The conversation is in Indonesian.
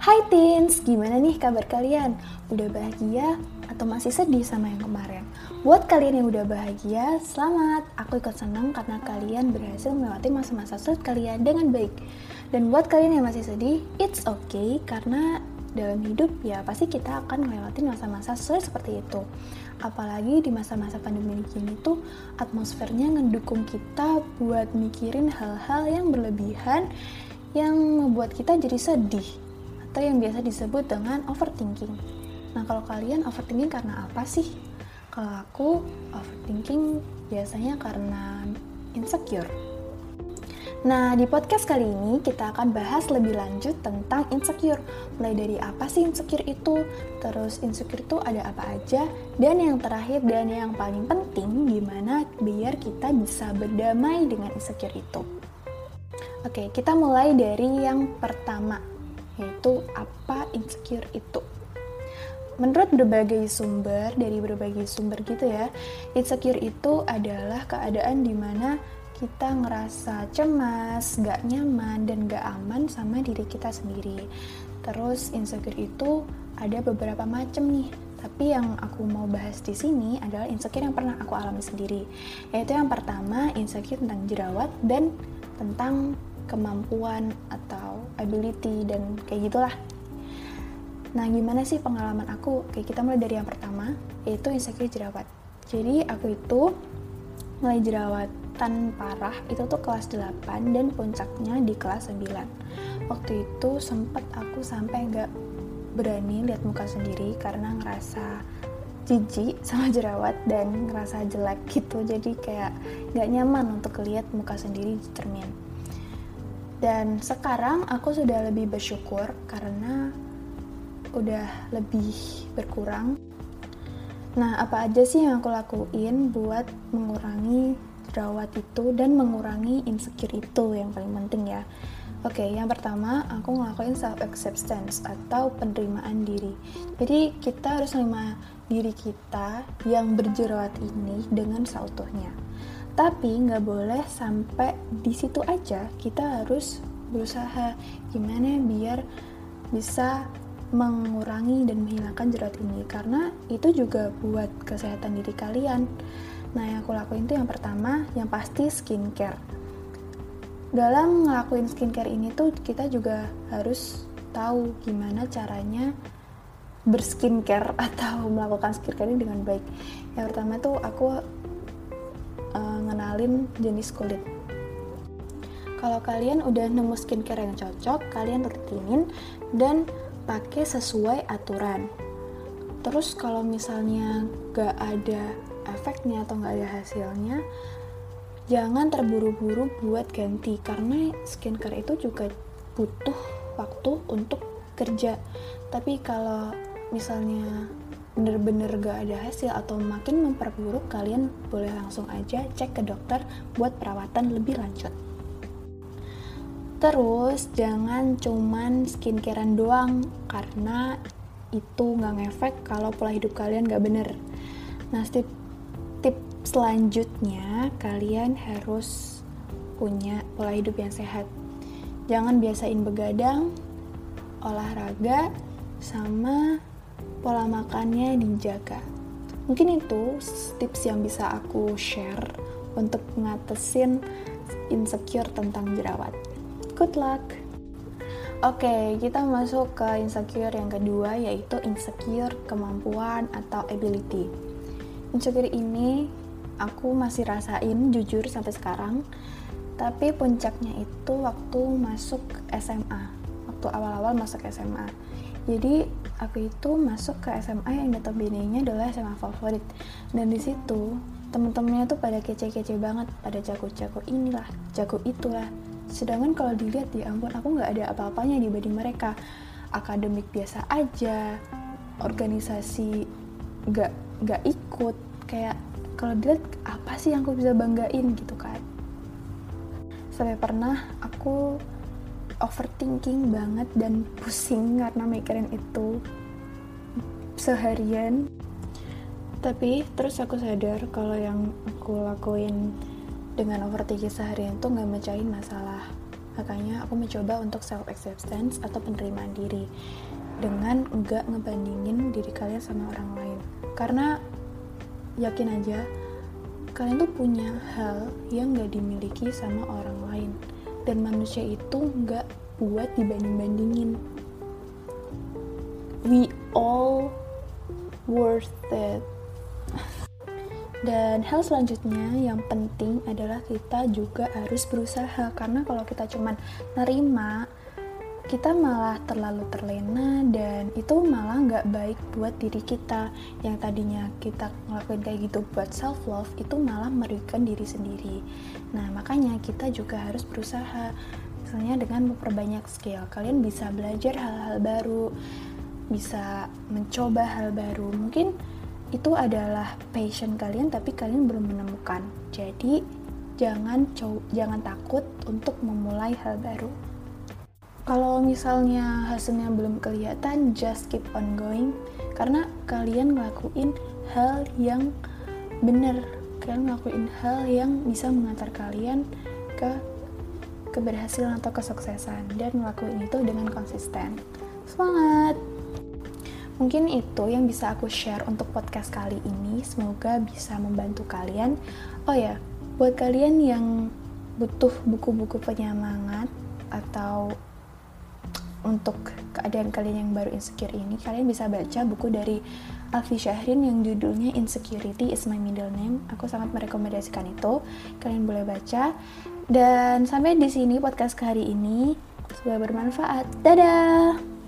Hai teens, gimana nih kabar kalian? Udah bahagia atau masih sedih sama yang kemarin? Buat kalian yang udah bahagia, selamat! Aku ikut senang karena kalian berhasil melewati masa-masa sulit kalian dengan baik. Dan buat kalian yang masih sedih, it's okay karena dalam hidup ya pasti kita akan melewati masa-masa sulit seperti itu. Apalagi di masa-masa pandemi ini tuh atmosfernya ngedukung kita buat mikirin hal-hal yang berlebihan yang membuat kita jadi sedih atau yang biasa disebut dengan overthinking. Nah, kalau kalian overthinking karena apa sih? Kalau aku overthinking biasanya karena insecure. Nah, di podcast kali ini kita akan bahas lebih lanjut tentang insecure. Mulai dari apa sih insecure itu, terus insecure itu ada apa aja, dan yang terakhir dan yang paling penting gimana biar kita bisa berdamai dengan insecure itu. Oke, kita mulai dari yang pertama, yaitu apa insecure itu. Menurut berbagai sumber, dari berbagai sumber gitu ya, insecure itu adalah keadaan di mana kita ngerasa cemas, gak nyaman, dan gak aman sama diri kita sendiri. Terus insecure itu ada beberapa macam nih, tapi yang aku mau bahas di sini adalah insecure yang pernah aku alami sendiri. Yaitu yang pertama, insecure tentang jerawat dan tentang kemampuan ability dan kayak gitulah. Nah, gimana sih pengalaman aku? Oke, kita mulai dari yang pertama, yaitu insecure jerawat. Jadi, aku itu mulai jerawatan parah itu tuh kelas 8 dan puncaknya di kelas 9. Waktu itu sempat aku sampai nggak berani lihat muka sendiri karena ngerasa jijik sama jerawat dan ngerasa jelek gitu jadi kayak nggak nyaman untuk lihat muka sendiri di cermin dan sekarang aku sudah lebih bersyukur karena udah lebih berkurang. Nah, apa aja sih yang aku lakuin buat mengurangi jerawat itu dan mengurangi insecure itu yang paling penting ya. Oke, yang pertama aku ngelakuin self acceptance atau penerimaan diri. Jadi kita harus menerima diri kita yang berjerawat ini dengan seutuhnya tapi nggak boleh sampai di situ aja. Kita harus berusaha gimana biar bisa mengurangi dan menghilangkan jerawat ini. Karena itu juga buat kesehatan diri kalian. Nah yang aku lakuin itu yang pertama yang pasti skincare. Dalam ngelakuin skincare ini tuh kita juga harus tahu gimana caranya berskincare atau melakukan skincare ini dengan baik. Yang pertama tuh aku ngenalin jenis kulit. Kalau kalian udah nemu skincare yang cocok, kalian rutinin dan pakai sesuai aturan. Terus kalau misalnya gak ada efeknya atau gak ada hasilnya, jangan terburu-buru buat ganti karena skincare itu juga butuh waktu untuk kerja. Tapi kalau misalnya bener-bener gak ada hasil atau makin memperburuk, kalian boleh langsung aja cek ke dokter buat perawatan lebih lanjut. Terus jangan cuman skincarean doang karena itu nggak ngefek kalau pola hidup kalian gak bener. Nah tip, tip selanjutnya kalian harus punya pola hidup yang sehat. Jangan biasain begadang, olahraga, sama pola makannya dijaga. Mungkin itu tips yang bisa aku share untuk ngatasin insecure tentang jerawat. Good luck! Oke, kita masuk ke insecure yang kedua yaitu insecure kemampuan atau ability. Insecure ini aku masih rasain jujur sampai sekarang, tapi puncaknya itu waktu masuk SMA, waktu awal-awal masuk SMA. Jadi aku itu masuk ke SMA yang notabene-nya adalah SMA favorit. Dan di situ temen-temennya tuh pada kece-kece banget pada jago-jago inilah jago itulah. Sedangkan kalau dilihat ya ampun aku nggak ada apa-apanya dibanding mereka. Akademik biasa aja organisasi nggak nggak ikut. Kayak kalau dilihat apa sih yang aku bisa banggain gitu kan? Sampai pernah aku overthinking banget dan pusing karena mikirin itu seharian. Tapi terus aku sadar kalau yang aku lakuin dengan overthinking seharian tuh nggak mecahin masalah. Makanya aku mencoba untuk self acceptance atau penerimaan diri dengan enggak ngebandingin diri kalian sama orang lain. Karena yakin aja kalian tuh punya hal yang gak dimiliki sama orang lain dan manusia itu nggak buat dibanding-bandingin. We all worth it. Dan hal selanjutnya yang penting adalah kita juga harus berusaha karena kalau kita cuman nerima kita malah terlalu terlena dan itu malah nggak baik buat diri kita. Yang tadinya kita ngelakuin kayak gitu buat self love itu malah merugikan diri sendiri. Nah makanya kita juga harus berusaha. Misalnya dengan memperbanyak skill. Kalian bisa belajar hal-hal baru bisa mencoba hal baru. Mungkin itu adalah passion kalian tapi kalian belum menemukan. Jadi jangan jangan takut untuk memulai hal baru kalau misalnya hasilnya belum kelihatan just keep on going. Karena kalian ngelakuin hal yang benar. Kalian ngelakuin hal yang bisa mengantar kalian ke keberhasilan atau kesuksesan. Dan ngelakuin itu dengan konsisten. Semangat! Mungkin itu yang bisa aku share untuk podcast kali ini. Semoga bisa membantu kalian. Oh ya buat kalian yang butuh buku-buku penyemangat atau untuk keadaan kalian yang baru insecure ini kalian bisa baca buku dari Alfi Syahrin yang judulnya Insecurity is my middle name. Aku sangat merekomendasikan itu. Kalian boleh baca. Dan sampai di sini podcast hari ini. Semoga bermanfaat. Dadah